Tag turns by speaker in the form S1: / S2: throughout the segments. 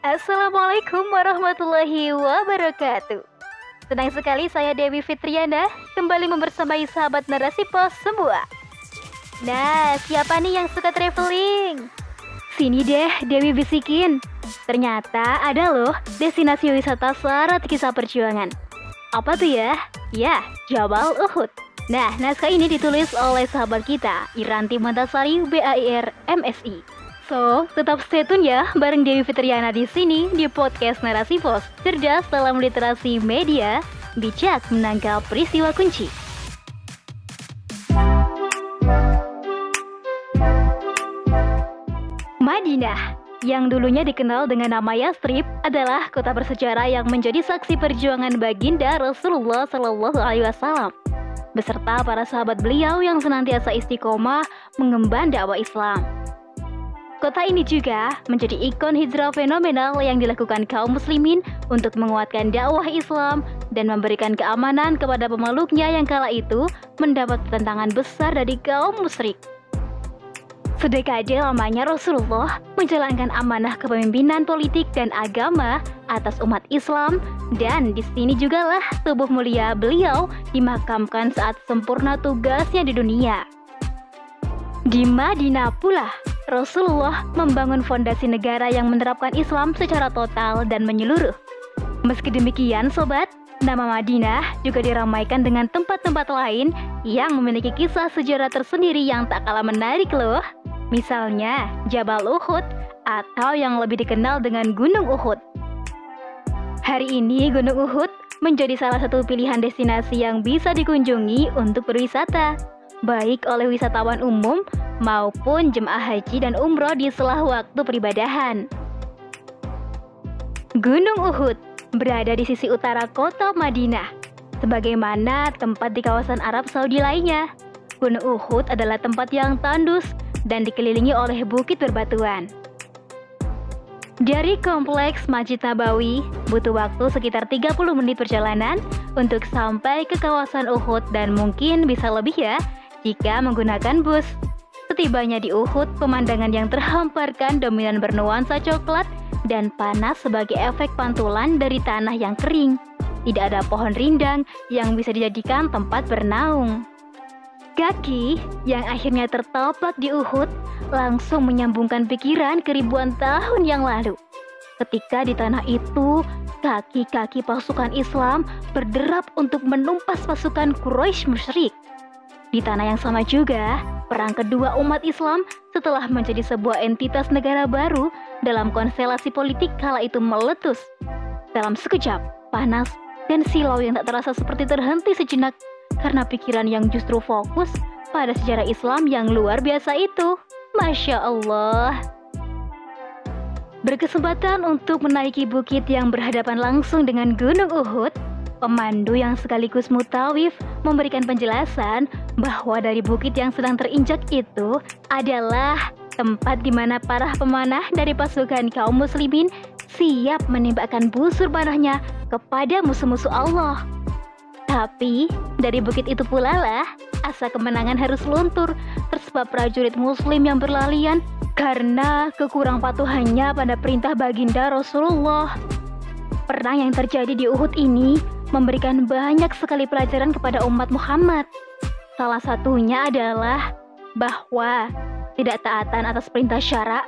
S1: Assalamualaikum warahmatullahi wabarakatuh. Senang sekali saya Dewi Fitriana kembali membersamai sahabat narasi pos semua. Nah, siapa nih yang suka traveling? Sini deh, Dewi bisikin. Ternyata ada loh destinasi wisata syarat kisah perjuangan. Apa tuh ya? Ya, Jabal Uhud. Nah, naskah ini ditulis oleh sahabat kita, Iranti Mantasari BAIR MSI. So, tetap stay tune ya bareng Dewi Fitriana di sini di podcast Narasi Pos. Cerdas dalam literasi media, bijak menangkap peristiwa kunci. Madinah yang dulunya dikenal dengan nama Yastrib adalah kota bersejarah yang menjadi saksi perjuangan baginda Rasulullah Shallallahu Alaihi Wasallam beserta para sahabat beliau yang senantiasa istiqomah mengemban dakwah Islam. Kota ini juga menjadi ikon hijrah fenomenal yang dilakukan kaum muslimin untuk menguatkan dakwah Islam dan memberikan keamanan kepada pemeluknya yang kala itu mendapat tantangan besar dari kaum musyrik. Sedekade lamanya Rasulullah menjalankan amanah kepemimpinan politik dan agama atas umat Islam dan di sini juga lah tubuh mulia beliau dimakamkan saat sempurna tugasnya di dunia. Di Madinah pula, Rasulullah membangun fondasi negara yang menerapkan Islam secara total dan menyeluruh. Meski demikian, sobat, nama Madinah juga diramaikan dengan tempat-tempat lain yang memiliki kisah sejarah tersendiri yang tak kalah menarik loh. Misalnya, Jabal Uhud atau yang lebih dikenal dengan Gunung Uhud. Hari ini Gunung Uhud menjadi salah satu pilihan destinasi yang bisa dikunjungi untuk berwisata, baik oleh wisatawan umum maupun jemaah haji dan umroh di selah waktu peribadahan. Gunung Uhud berada di sisi utara kota Madinah, sebagaimana tempat di kawasan Arab Saudi lainnya. Gunung Uhud adalah tempat yang tandus dan dikelilingi oleh bukit berbatuan. Dari kompleks Masjid Nabawi, butuh waktu sekitar 30 menit perjalanan untuk sampai ke kawasan Uhud dan mungkin bisa lebih ya jika menggunakan bus. Setibanya di Uhud, pemandangan yang terhamparkan dominan bernuansa coklat dan panas sebagai efek pantulan dari tanah yang kering. Tidak ada pohon rindang yang bisa dijadikan tempat bernaung. Kaki yang akhirnya tertapak di Uhud langsung menyambungkan pikiran ke ribuan tahun yang lalu. Ketika di tanah itu, kaki-kaki pasukan Islam berderap untuk menumpas pasukan Quraisy musyrik. Di tanah yang sama juga, perang kedua umat Islam setelah menjadi sebuah entitas negara baru dalam konstelasi politik kala itu meletus. Dalam sekejap, panas dan silau yang tak terasa seperti terhenti sejenak karena pikiran yang justru fokus pada sejarah Islam yang luar biasa itu. Masya Allah. Berkesempatan untuk menaiki bukit yang berhadapan langsung dengan Gunung Uhud, pemandu yang sekaligus mutawif memberikan penjelasan bahwa dari bukit yang sedang terinjak itu adalah tempat di mana para pemanah dari pasukan kaum muslimin siap menembakkan busur panahnya kepada musuh-musuh Allah. Tapi dari bukit itu pula lah asa kemenangan harus luntur tersebab prajurit muslim yang berlalian karena kekurang patuhannya pada perintah baginda Rasulullah. Perang yang terjadi di Uhud ini memberikan banyak sekali pelajaran kepada umat Muhammad. Salah satunya adalah bahwa tidak taatan atas perintah syara,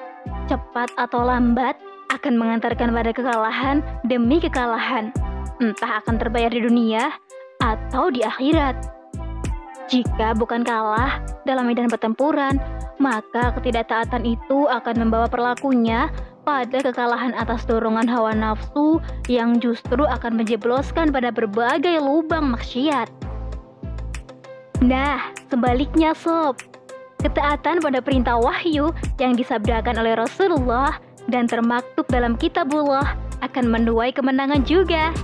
S1: cepat atau lambat, akan mengantarkan pada kekalahan demi kekalahan. Entah akan terbayar di dunia atau di akhirat. Jika bukan kalah dalam medan pertempuran, maka ketidaktaatan itu akan membawa perlakunya pada kekalahan atas dorongan hawa nafsu yang justru akan menjebloskan pada berbagai lubang maksiat. Nah, sebaliknya sob, ketaatan pada perintah wahyu yang disabdakan oleh Rasulullah dan termaktub dalam kitabullah akan menuai kemenangan juga.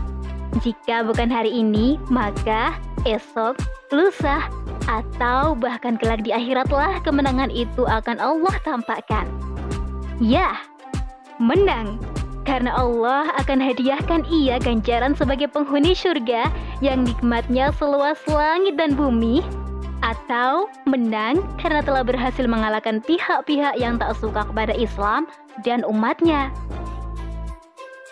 S1: Jika bukan hari ini, maka esok, lusa, atau bahkan kelak di akhiratlah kemenangan itu akan Allah tampakkan. Ya, menang. Karena Allah akan hadiahkan ia ganjaran sebagai penghuni surga yang nikmatnya seluas langit dan bumi atau menang karena telah berhasil mengalahkan pihak-pihak yang tak suka kepada Islam dan umatnya.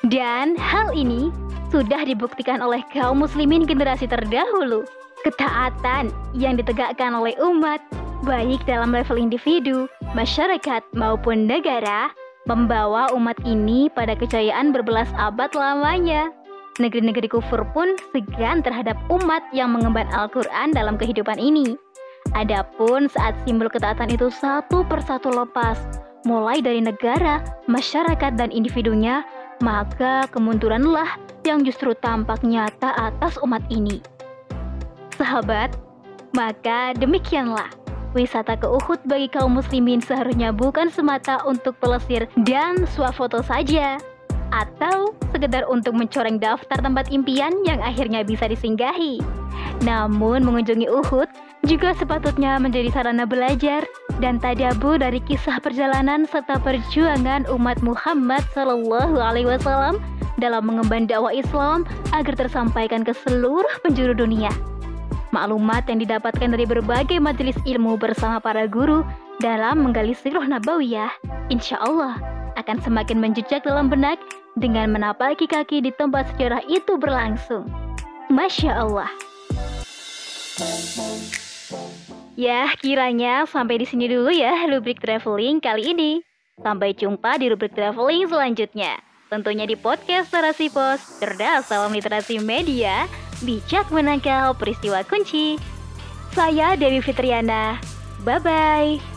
S1: Dan hal ini sudah dibuktikan oleh kaum muslimin generasi terdahulu. Ketaatan yang ditegakkan oleh umat, baik dalam level individu, masyarakat, maupun negara, membawa umat ini pada kejayaan berbelas abad lamanya. Negeri-negeri kufur pun segan terhadap umat yang mengemban Al-Quran dalam kehidupan ini. Adapun saat simbol ketaatan itu satu persatu lepas, mulai dari negara, masyarakat, dan individunya, maka kemunduranlah yang justru tampak nyata atas umat ini. Sahabat, maka demikianlah wisata ke Uhud bagi kaum muslimin seharusnya bukan semata untuk pelesir dan swafoto saja atau sekedar untuk mencoreng daftar tempat impian yang akhirnya bisa disinggahi. Namun mengunjungi Uhud juga sepatutnya menjadi sarana belajar dan tadabbur dari kisah perjalanan serta perjuangan umat Muhammad Shallallahu Alaihi Wasallam dalam mengemban dakwah Islam agar tersampaikan ke seluruh penjuru dunia. Maklumat yang didapatkan dari berbagai majelis ilmu bersama para guru dalam menggali sirah nabawiyah, insya Allah akan semakin menjejak dalam benak dengan menapaki kaki di tempat sejarah itu berlangsung. Masya Allah. Ya, kiranya sampai di sini dulu ya rubrik traveling kali ini. Sampai jumpa di rubrik traveling selanjutnya. Tentunya di podcast Narasi Pos, cerdas dalam literasi media, bijak menangkal peristiwa kunci. Saya Dewi Fitriana. Bye-bye.